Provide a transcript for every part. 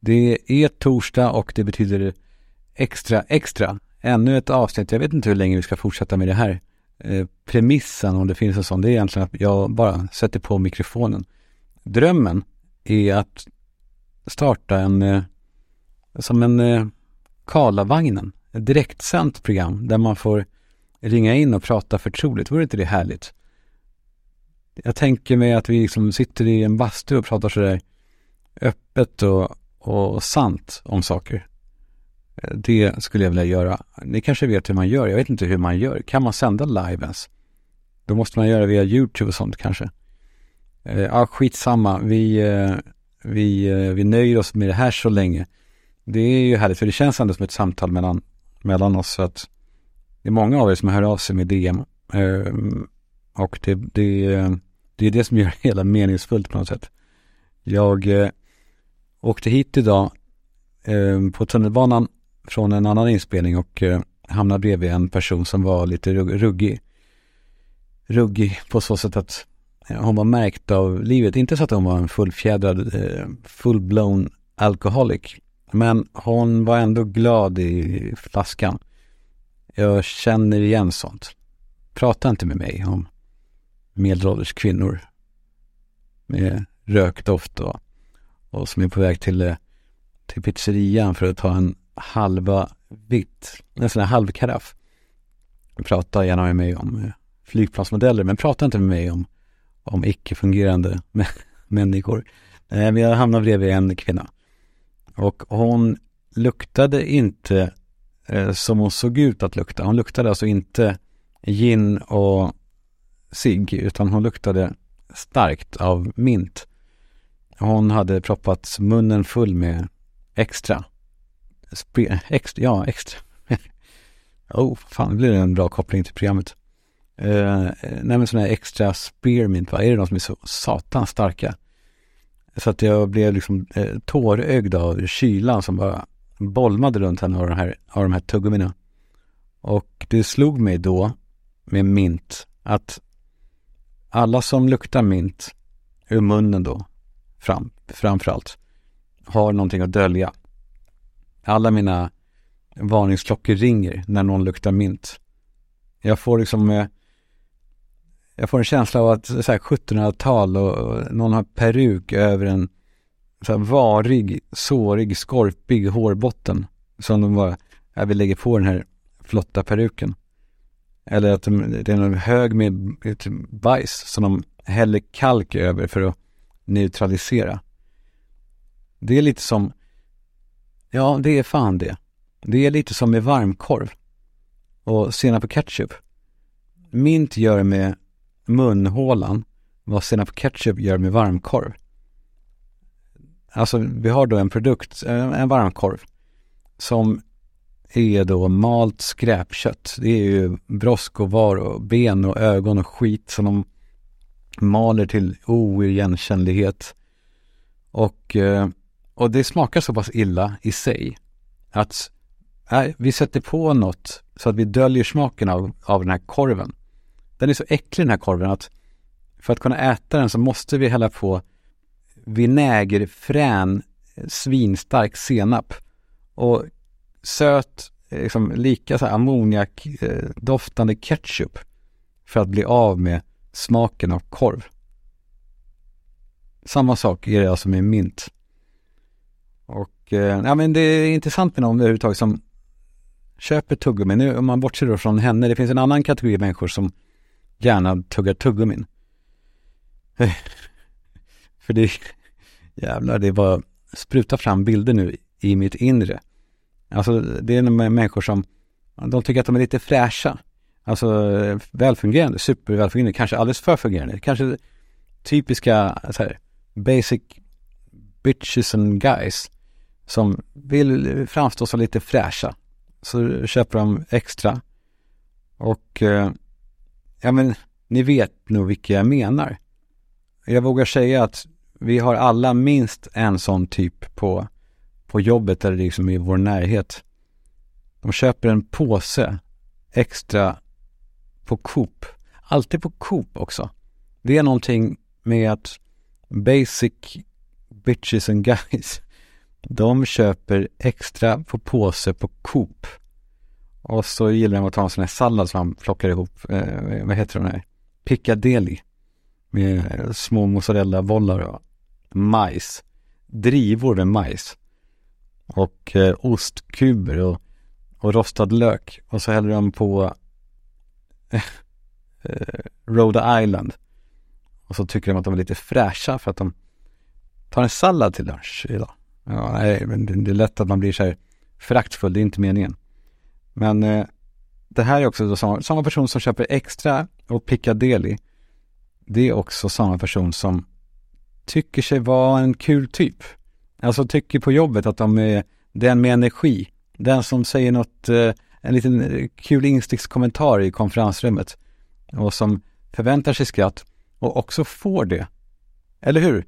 Det är torsdag och det betyder extra, extra. Ännu ett avsnitt. Jag vet inte hur länge vi ska fortsätta med det här. Eh, premissen, om det finns en sån, det är egentligen att jag bara sätter på mikrofonen. Drömmen är att starta en, eh, som en eh, Karlavagnen, ett direktsänt program där man får ringa in och prata förtroligt. Vore inte det härligt? Jag tänker mig att vi liksom sitter i en bastu och pratar sådär öppet och, och sant om saker. Eh, det skulle jag vilja göra. Ni kanske vet hur man gör. Jag vet inte hur man gör. Kan man sända live ens? Då måste man göra via YouTube och sånt kanske. Eh, ja, skitsamma. Vi, eh, vi, eh, vi nöjer oss med det här så länge. Det är ju härligt, för det känns ändå som ett samtal mellan, mellan oss. Så att det är många av er som hör av sig med DM. Eh, och det, det, eh, det är det som gör det hela meningsfullt på något sätt. Jag åkte hit idag eh, på tunnelbanan från en annan inspelning och eh, hamnade bredvid en person som var lite ruggig. Ruggig på så sätt att hon var märkt av livet. Inte så att hon var en fullfjädrad, eh, full-blown alcoholic. Men hon var ändå glad i flaskan. Jag känner igen sånt. Prata inte med mig om medelålders kvinnor med rökdoft och, och som är på väg till, eh, till pizzerian för att ta en halva vitt, en sån här halvkaraff. Prata gärna med mig om eh, flygplansmodeller, men prata inte med mig om om icke-fungerande människor. Eh, men jag hamnade bredvid en kvinna. Och hon luktade inte som hon såg ut att lukta. Hon luktade alltså inte gin och cigg, utan hon luktade starkt av mint. Hon hade proppat munnen full med extra. Spe... extra ja, extra. oh, fan, det blir en bra koppling till programmet. Uh, nej men sådana här extra spearmint, va? är det de som är så satans starka? Så att jag blev liksom eh, tårögd av kylan som bara bolmade runt henne av de här, av de här tuggummina. Och det slog mig då med mint att alla som luktar mint ur munnen då, fram, framförallt, har någonting att dölja. Alla mina varningsklockor ringer när någon luktar mint. Jag får liksom eh, jag får en känsla av att 1700-tal och någon har peruk över en så här varig, sårig, skorpig hårbotten. Som de bara, jag vill lägga på den här flotta peruken. Eller att det är en hög med bajs som de häller kalk över för att neutralisera. Det är lite som, ja det är fan det. Det är lite som med varmkorv och senap och ketchup. Mint gör med munhålan vad senap och ketchup gör med varmkorv. Alltså vi har då en produkt, en varmkorv, som är då malt skräpkött. Det är ju brosk och var och ben och ögon och skit som de maler till oigenkännlighet. Och, eh, och det smakar så pass illa i sig att nej, vi sätter på något så att vi döljer smaken av, av den här korven. Den är så äcklig den här korven att för att kunna äta den så måste vi hälla på vinägerfrän, svinstark senap och söt, liksom lika så ammoniakdoftande ketchup för att bli av med smaken av korv. Samma sak är det alltså med mint. Och eh, ja men det är intressant med någon överhuvudtaget som köper tuggummi. Nu om man bortser då från henne, det finns en annan kategori människor som gärna tuggar tuggummin. För det, jävlar, det bara sprutar fram bilder nu i mitt inre. Alltså det är med människor som, de tycker att de är lite fräscha. Alltså eh, välfungerande, supervälfungerande, kanske alldeles för fungerande. Kanske typiska så här, basic bitches and guys som vill framstå som lite fräscha. Så köper de extra. Och eh, ja men ni vet nog vilka jag menar. Jag vågar säga att vi har alla minst en sån typ på, på jobbet eller liksom i vår närhet. De köper en påse extra på Coop. Alltid på Coop också. Det är någonting med att basic bitches and guys De köper extra på påse på Coop. Och så gillar de att ta en sån här sallad som man plockar ihop. Eh, vad heter den här? Piccadilly. Med små mozzarella-bollar och majs. Drivor med majs. Och eh, ostkuber och, och rostad lök. Och så häller de på Eh, Rhode Island. Och så tycker de att de är lite fräscha för att de tar en sallad till lunch idag. Ja, nej, men det är lätt att man blir så här föraktfull, det är inte meningen. Men eh, det här är också samma, samma person som köper extra och Piccadilly. Det är också samma person som tycker sig vara en kul typ. Alltså tycker på jobbet att de är den med energi. Den som säger något, eh, en liten kul instickskommentar i konferensrummet. Och som förväntar sig skratt och också får det. Eller hur?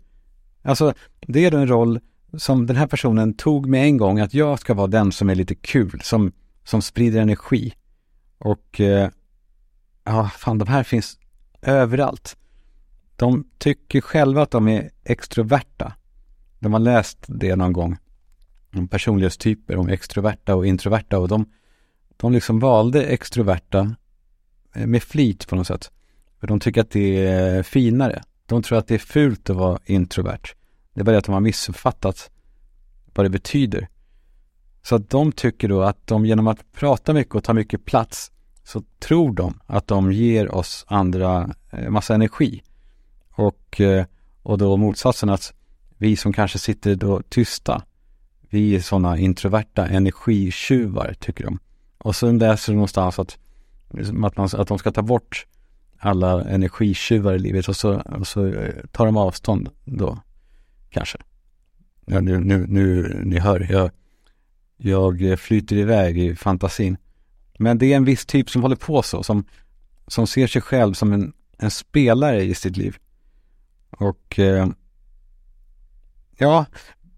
Alltså, det är då en roll som den här personen tog med en gång, att jag ska vara den som är lite kul, som, som sprider energi. Och eh, ja, fan de här finns överallt. De tycker själva att de är extroverta. De har läst det någon gång. Om personlighetstyper, om extroverta och introverta och de, de liksom valde extroverta eh, med flit på något sätt. För de tycker att det är finare. De tror att det är fult att vara introvert. Det är bara det att de har missuppfattat vad det betyder. Så att de tycker då att de genom att prata mycket och ta mycket plats så tror de att de ger oss andra eh, massa energi. Och, eh, och då motsatsen att vi som kanske sitter då tysta, vi är sådana introverta energitjuvar tycker de. Och sen läser du någonstans att, att, man, att de ska ta bort alla energitjuvar i livet och så, och så eh, tar de avstånd då, kanske. Ja, nu, nu, nu, ni hör, jag, jag flyter iväg i fantasin. Men det är en viss typ som håller på så, som, som ser sig själv som en, en spelare i sitt liv. Och eh, ja,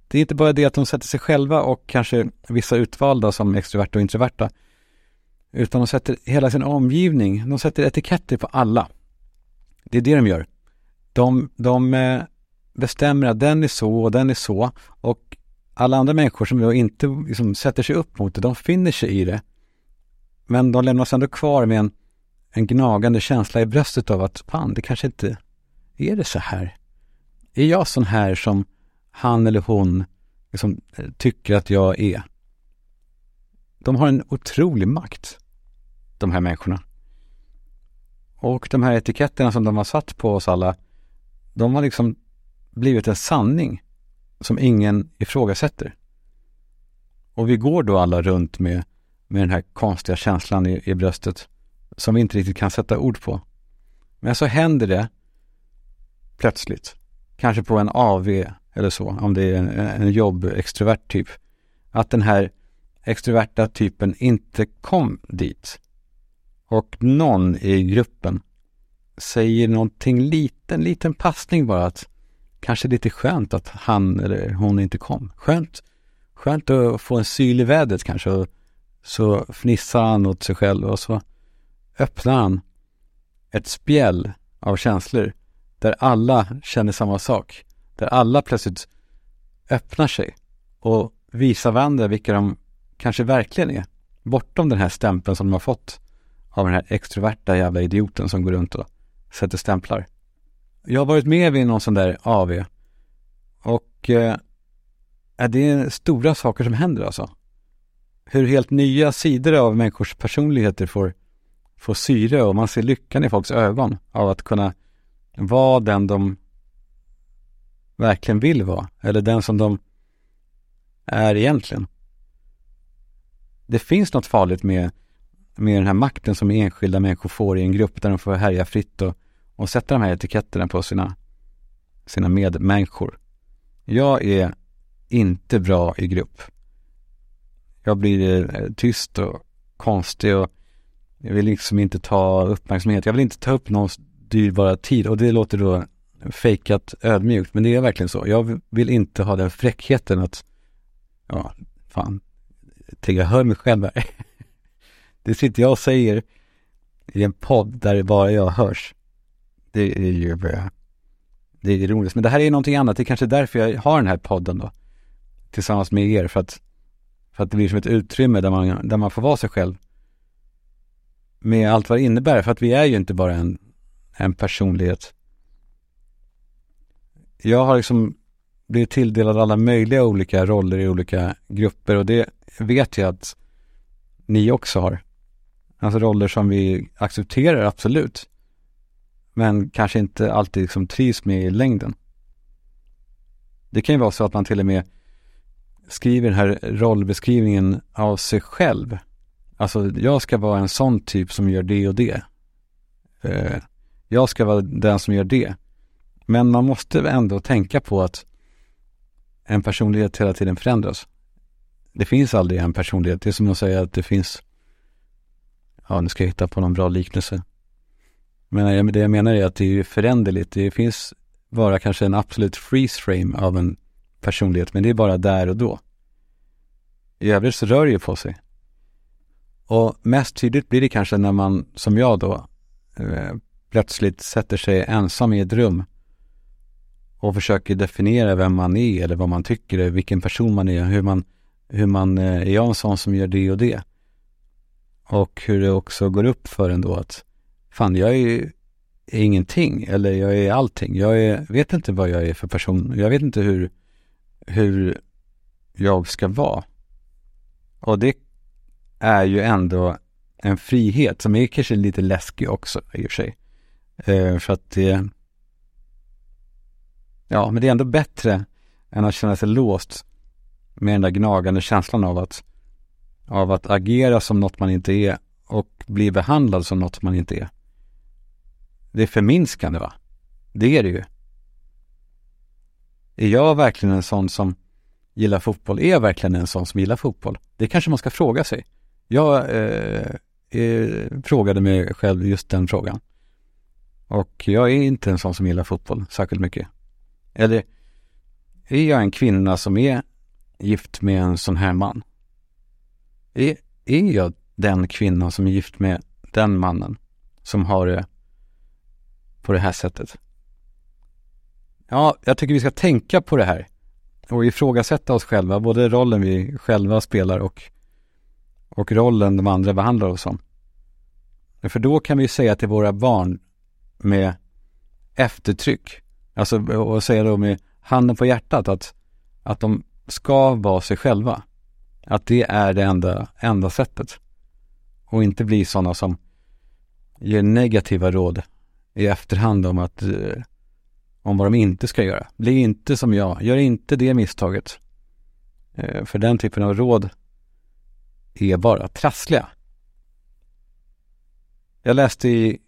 det är inte bara det att de sätter sig själva och kanske vissa utvalda som extroverta och introverta utan de sätter hela sin omgivning, de sätter etiketter på alla. Det är det de gör. De, de eh, bestämmer att den är så och den är så och alla andra människor som då inte liksom sätter sig upp mot det, de finner sig i det. Men de lämnas ändå kvar med en, en gnagande känsla i bröstet av att fan, det kanske inte är det så här. Är jag sån här som han eller hon liksom, tycker att jag är? De har en otrolig makt de här människorna. Och de här etiketterna som de har satt på oss alla, de har liksom blivit en sanning som ingen ifrågasätter. Och vi går då alla runt med, med den här konstiga känslan i, i bröstet som vi inte riktigt kan sätta ord på. Men så händer det plötsligt, kanske på en AV eller så, om det är en, en jobb-extrovert typ, att den här extroverta typen inte kom dit och någon i gruppen säger någonting liten, liten passning bara att kanske lite skönt att han eller hon inte kom. Skönt, skönt att få en syl i vädret kanske och så fnissar han åt sig själv och så öppnar han ett spjäll av känslor där alla känner samma sak. Där alla plötsligt öppnar sig och visar varandra vilka de kanske verkligen är. Bortom den här stämpeln som de har fått av den här extroverta jävla idioten som går runt och sätter stämplar. Jag har varit med vid någon sån där AV och eh, det är stora saker som händer alltså. Hur helt nya sidor av människors personligheter får, får syre och man ser lyckan i folks ögon av att kunna vara den de verkligen vill vara eller den som de är egentligen. Det finns något farligt med med den här makten som enskilda människor får i en grupp där de får härja fritt och, och sätta de här etiketterna på sina, sina medmänniskor. Jag är inte bra i grupp. Jag blir eh, tyst och konstig och jag vill liksom inte ta uppmärksamhet. Jag vill inte ta upp någons dyrbara tid och det låter då fejkat ödmjukt, men det är verkligen så. Jag vill inte ha den fräckheten att, ja, fan, jag hör mig själv här. Det sitter jag och säger i en podd där bara jag hörs. Det är ju det är ironiskt. Men det här är någonting annat. Det är kanske därför jag har den här podden då. tillsammans med er för att, för att det blir som ett utrymme där man, där man får vara sig själv. Med allt vad det innebär, för att vi är ju inte bara en, en personlighet. Jag har liksom blivit tilldelad alla möjliga olika roller i olika grupper och det vet jag att ni också har. Alltså roller som vi accepterar, absolut. Men kanske inte alltid liksom trivs med i längden. Det kan ju vara så att man till och med skriver den här rollbeskrivningen av sig själv. Alltså, jag ska vara en sån typ som gör det och det. Eh, jag ska vara den som gör det. Men man måste ändå tänka på att en personlighet hela tiden förändras. Det finns aldrig en personlighet. Det är som att säga att det finns, ja nu ska jag hitta på någon bra liknelse. Men eh, det jag menar är att det är föränderligt. Det finns bara kanske en absolut freeze frame av en personlighet, men det är bara där och då. I övrigt så rör det ju på sig. Och mest tydligt blir det kanske när man, som jag då, eh, plötsligt sätter sig ensam i ett rum och försöker definiera vem man är eller vad man tycker, vilken person man är, hur man, hur man, eh, är jag en sån som gör det och det? Och hur det också går upp för en då att fan, jag är, är ingenting eller jag är allting. Jag är, vet inte vad jag är för person. Jag vet inte hur, hur jag ska vara. Och det är ju ändå en frihet som är kanske lite läskig också i och för sig. Eh, för att det, ja, men det är ändå bättre än att känna sig låst med den där gnagande känslan av att, av att agera som något man inte är och bli behandlad som något man inte är. Det är förminskande va? Det är det ju. Är jag verkligen en sån som gillar fotboll? Är jag verkligen en sån som gillar fotboll? Det kanske man ska fråga sig. Jag eh, eh, frågade mig själv just den frågan. Och jag är inte en sån som gillar fotboll särskilt mycket. Eller är jag en kvinna som är gift med en sån här man? Är, är jag den kvinnan som är gift med den mannen som har det på det här sättet? Ja, jag tycker vi ska tänka på det här och ifrågasätta oss själva, både rollen vi själva spelar och, och rollen de andra behandlar oss som. För då kan vi säga till våra barn med eftertryck, alltså och säga då med handen på hjärtat att, att de ska vara sig själva. Att det är det enda, enda sättet. Och inte bli sådana som ger negativa råd i efterhand om att eh, om vad de inte ska göra. Bli inte som jag, gör inte det misstaget. Eh, för den typen av råd är bara trassliga. Jag läste i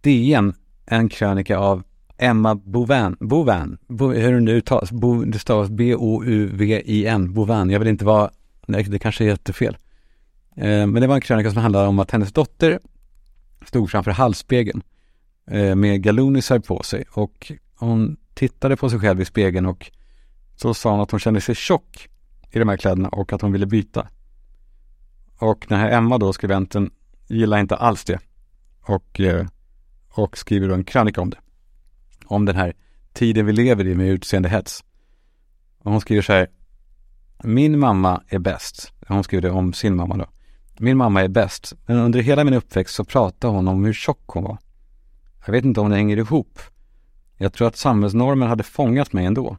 DN en krönika av Emma Bouvin, Bouvin, Bo, hur det nu uttalas, Bo, det stavas B-O-U-V-I-N, Bouvin. Jag vill inte vara, nej, det kanske är jättefel. Eh, men det var en krönika som handlade om att hennes dotter stod framför halsspegeln eh, med galonisar på sig och hon tittade på sig själv i spegeln och så sa hon att hon kände sig tjock i de här kläderna och att hon ville byta. Och den här Emma då, skribenten, gillar inte alls det och, eh, och skriver då en krönika om det om den här tiden vi lever i med utseendehets. Och hon skriver så här. Min mamma är bäst. Hon skriver det om sin mamma då. Min mamma är bäst, men under hela min uppväxt så pratade hon om hur tjock hon var. Jag vet inte om det hänger ihop. Jag tror att samhällsnormen hade fångat mig ändå.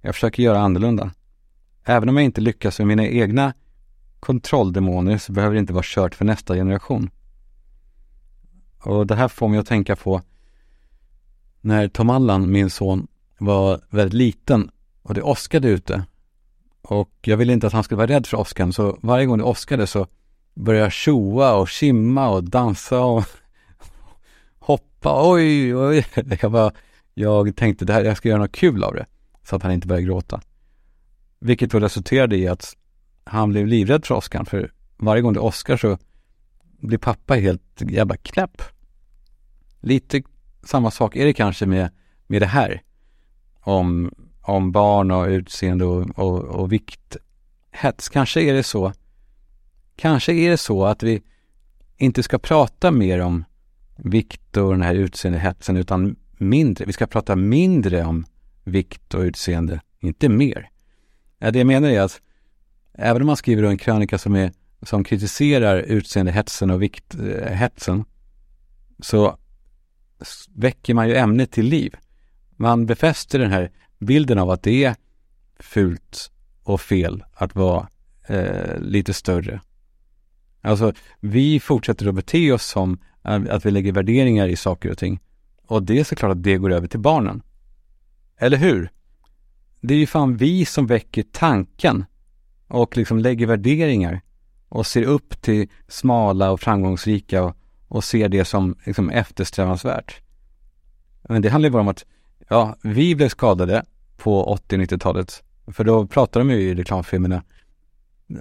Jag försöker göra annorlunda. Även om jag inte lyckas med mina egna kontrolldemoner så behöver det inte vara kört för nästa generation. Och det här får mig att tänka på när Tom Allan, min son, var väldigt liten och det åskade ute. Och jag ville inte att han skulle vara rädd för åskan, så varje gång det åskade så började jag tjoa och simma och dansa och hoppa. Oj, oj. Jag, bara, jag tänkte det här, jag ska göra något kul av det. Så att han inte började gråta. Vilket då resulterade i att han blev livrädd för åskan. För varje gång det åskar så blir pappa helt jävla knäpp. Lite samma sak är det kanske med, med det här. Om, om barn och utseende och, och, och vikthets. Kanske är det så. Kanske är det så att vi inte ska prata mer om vikt och den här utseendehetsen utan mindre. Vi ska prata mindre om vikt och utseende, inte mer. Ja, det jag menar är att även om man skriver en krönika som, är, som kritiserar utseendehetsen och vikthetsen eh, så väcker man ju ämnet till liv. Man befäster den här bilden av att det är fult och fel att vara eh, lite större. Alltså, vi fortsätter att bete oss som att vi lägger värderingar i saker och ting. Och det är såklart att det går över till barnen. Eller hur? Det är ju fan vi som väcker tanken och liksom lägger värderingar och ser upp till smala och framgångsrika och, och ser det som liksom eftersträvansvärt. Men det handlar ju bara om att, ja, vi blev skadade på 80-90-talet. För då pratade de ju i reklamfilmerna,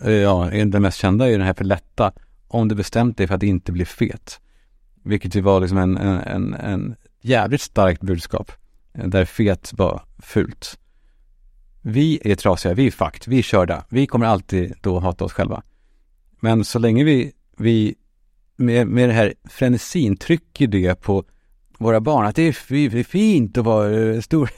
eh, ja, den mest kända är ju den här för lätta, om du bestämt dig för att inte bli fet. Vilket ju var liksom en, en, en, en jävligt starkt budskap. Där fet var fult. Vi är trasiga, vi är fakt, vi är körda. Vi kommer alltid då hata oss själva. Men så länge vi, vi med, med det här frenesin trycker det på våra barn, att det är, fint att vara eh, stor.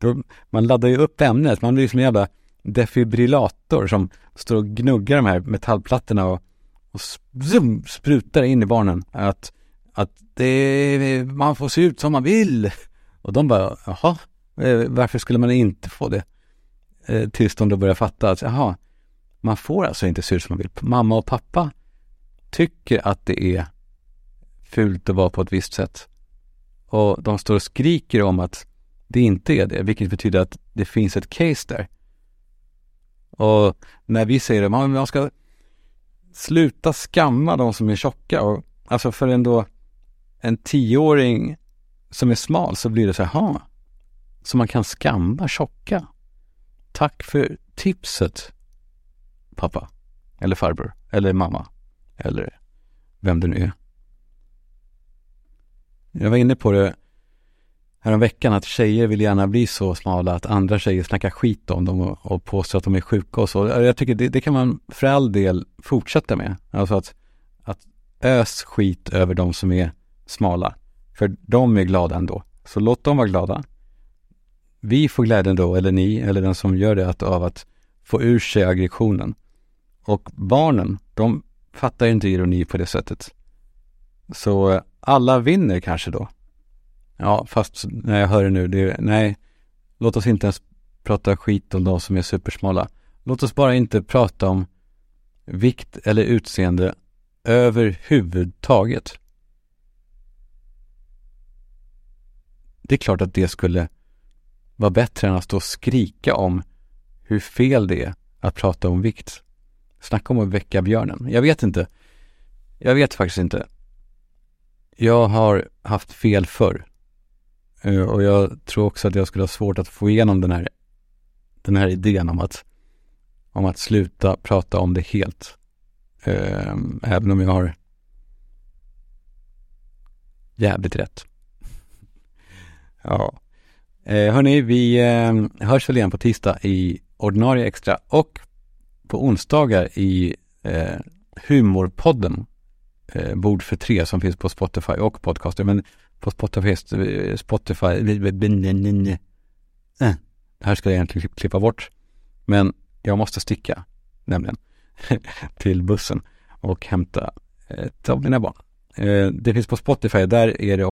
Man laddar ju upp ämnet, man blir som en jävla defibrillator som står och gnuggar de här metallplattorna och, och zoom, sprutar in i barnen. Att, att det, man får se ut som man vill. Och de bara, jaha, eh, varför skulle man inte få det? Eh, tills de då börjar fatta att, jaha, man får alltså inte se ut som man vill. Mamma och pappa tycker att det är fult att vara på ett visst sätt. Och de står och skriker om att det inte är det, vilket betyder att det finns ett case där. Och när vi säger att man ska sluta skamma de som är tjocka och alltså för ändå en tioåring som är smal så blir det så här, så man kan skamma tjocka. Tack för tipset, pappa. Eller farbror. Eller mamma. Eller vem det nu är. Jag var inne på det häromveckan att tjejer vill gärna bli så smala att andra tjejer snackar skit om dem och, och påstår att de är sjuka och så. Jag tycker det, det, kan man för all del fortsätta med. Alltså att, att ös skit över de som är smala. För de är glada ändå. Så låt dem vara glada. Vi får glädjen då, eller ni, eller den som gör det, att, av att få ur sig aggressionen. Och barnen, de fattar inte ironi på det sättet. Så eh, alla vinner kanske då. Ja, fast när jag hör det nu, det, nej, låt oss inte ens prata skit om de som är supersmala. Låt oss bara inte prata om vikt eller utseende överhuvudtaget. Det är klart att det skulle vara bättre än att stå och skrika om hur fel det är att prata om vikt. Snacka om att väcka björnen. Jag vet inte. Jag vet faktiskt inte. Jag har haft fel förr. Eh, och jag tror också att jag skulle ha svårt att få igenom den här, den här idén om att, om att sluta prata om det helt. Eh, även om jag har jävligt rätt. Ja. Eh, hörni, vi eh, hörs väl igen på tisdag i ordinarie extra och på onsdagar i eh, Humorpodden, eh, Bord för tre, som finns på Spotify och Podcaster. Men på Spotify, Spotify, eh, det här ska jag egentligen klippa bort. Men jag måste sticka, nämligen, till bussen och hämta ett av mina barn. Eh, det finns på Spotify, där är det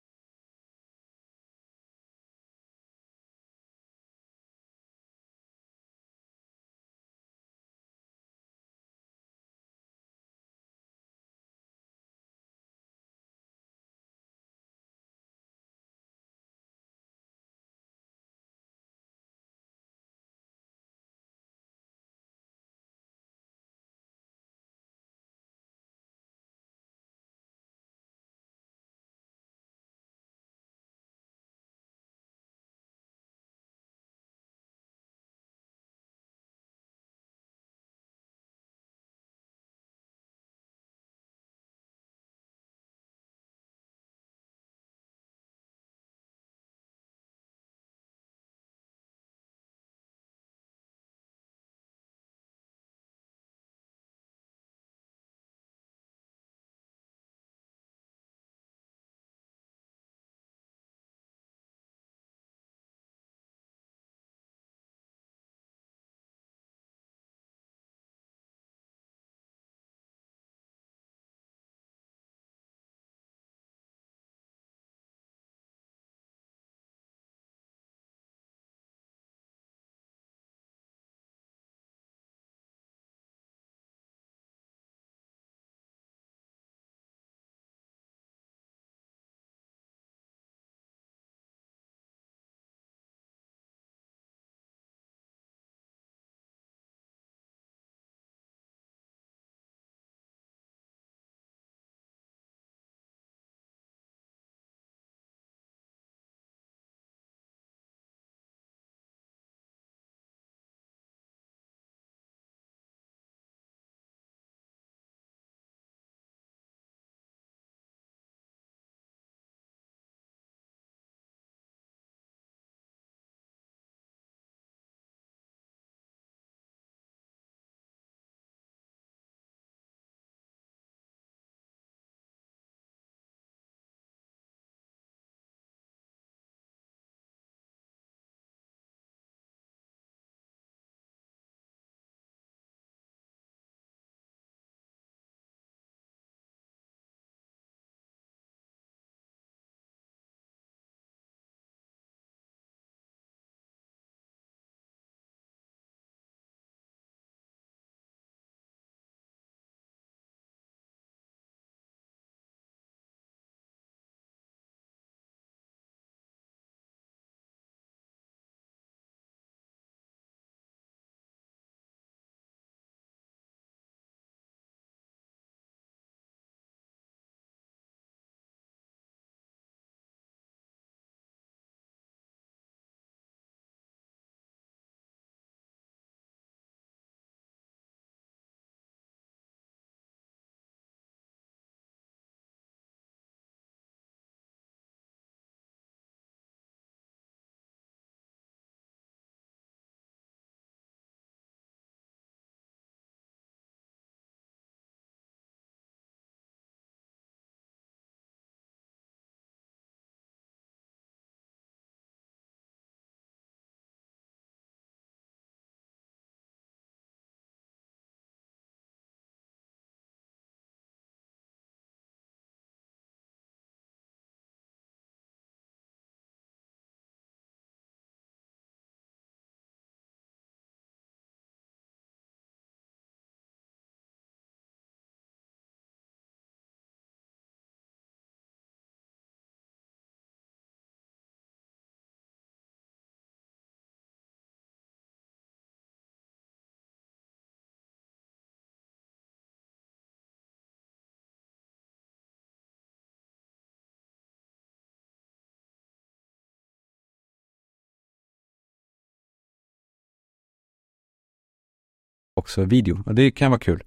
också video. Och det kan vara kul.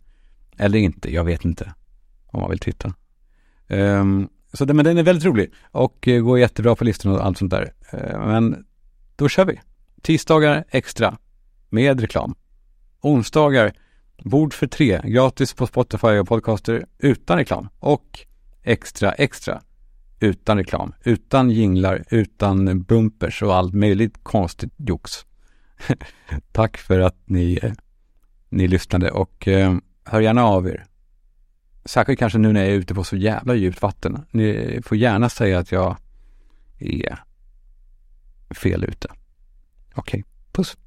Eller inte, jag vet inte. Om man vill titta. Um, så det, men den är väldigt rolig och eh, går jättebra på listan och allt sånt där. Uh, men då kör vi. Tisdagar extra med reklam. Onsdagar bord för tre gratis på Spotify och podcaster utan reklam. Och extra extra utan reklam, utan jinglar, utan bumpers och allt möjligt konstigt jox. Tack för att ni, ni lyssnade och eh, hör gärna av er. Särskilt kanske nu när jag är ute på så jävla djupt vatten. Ni får gärna säga att jag är fel ute. Okej, okay. puss.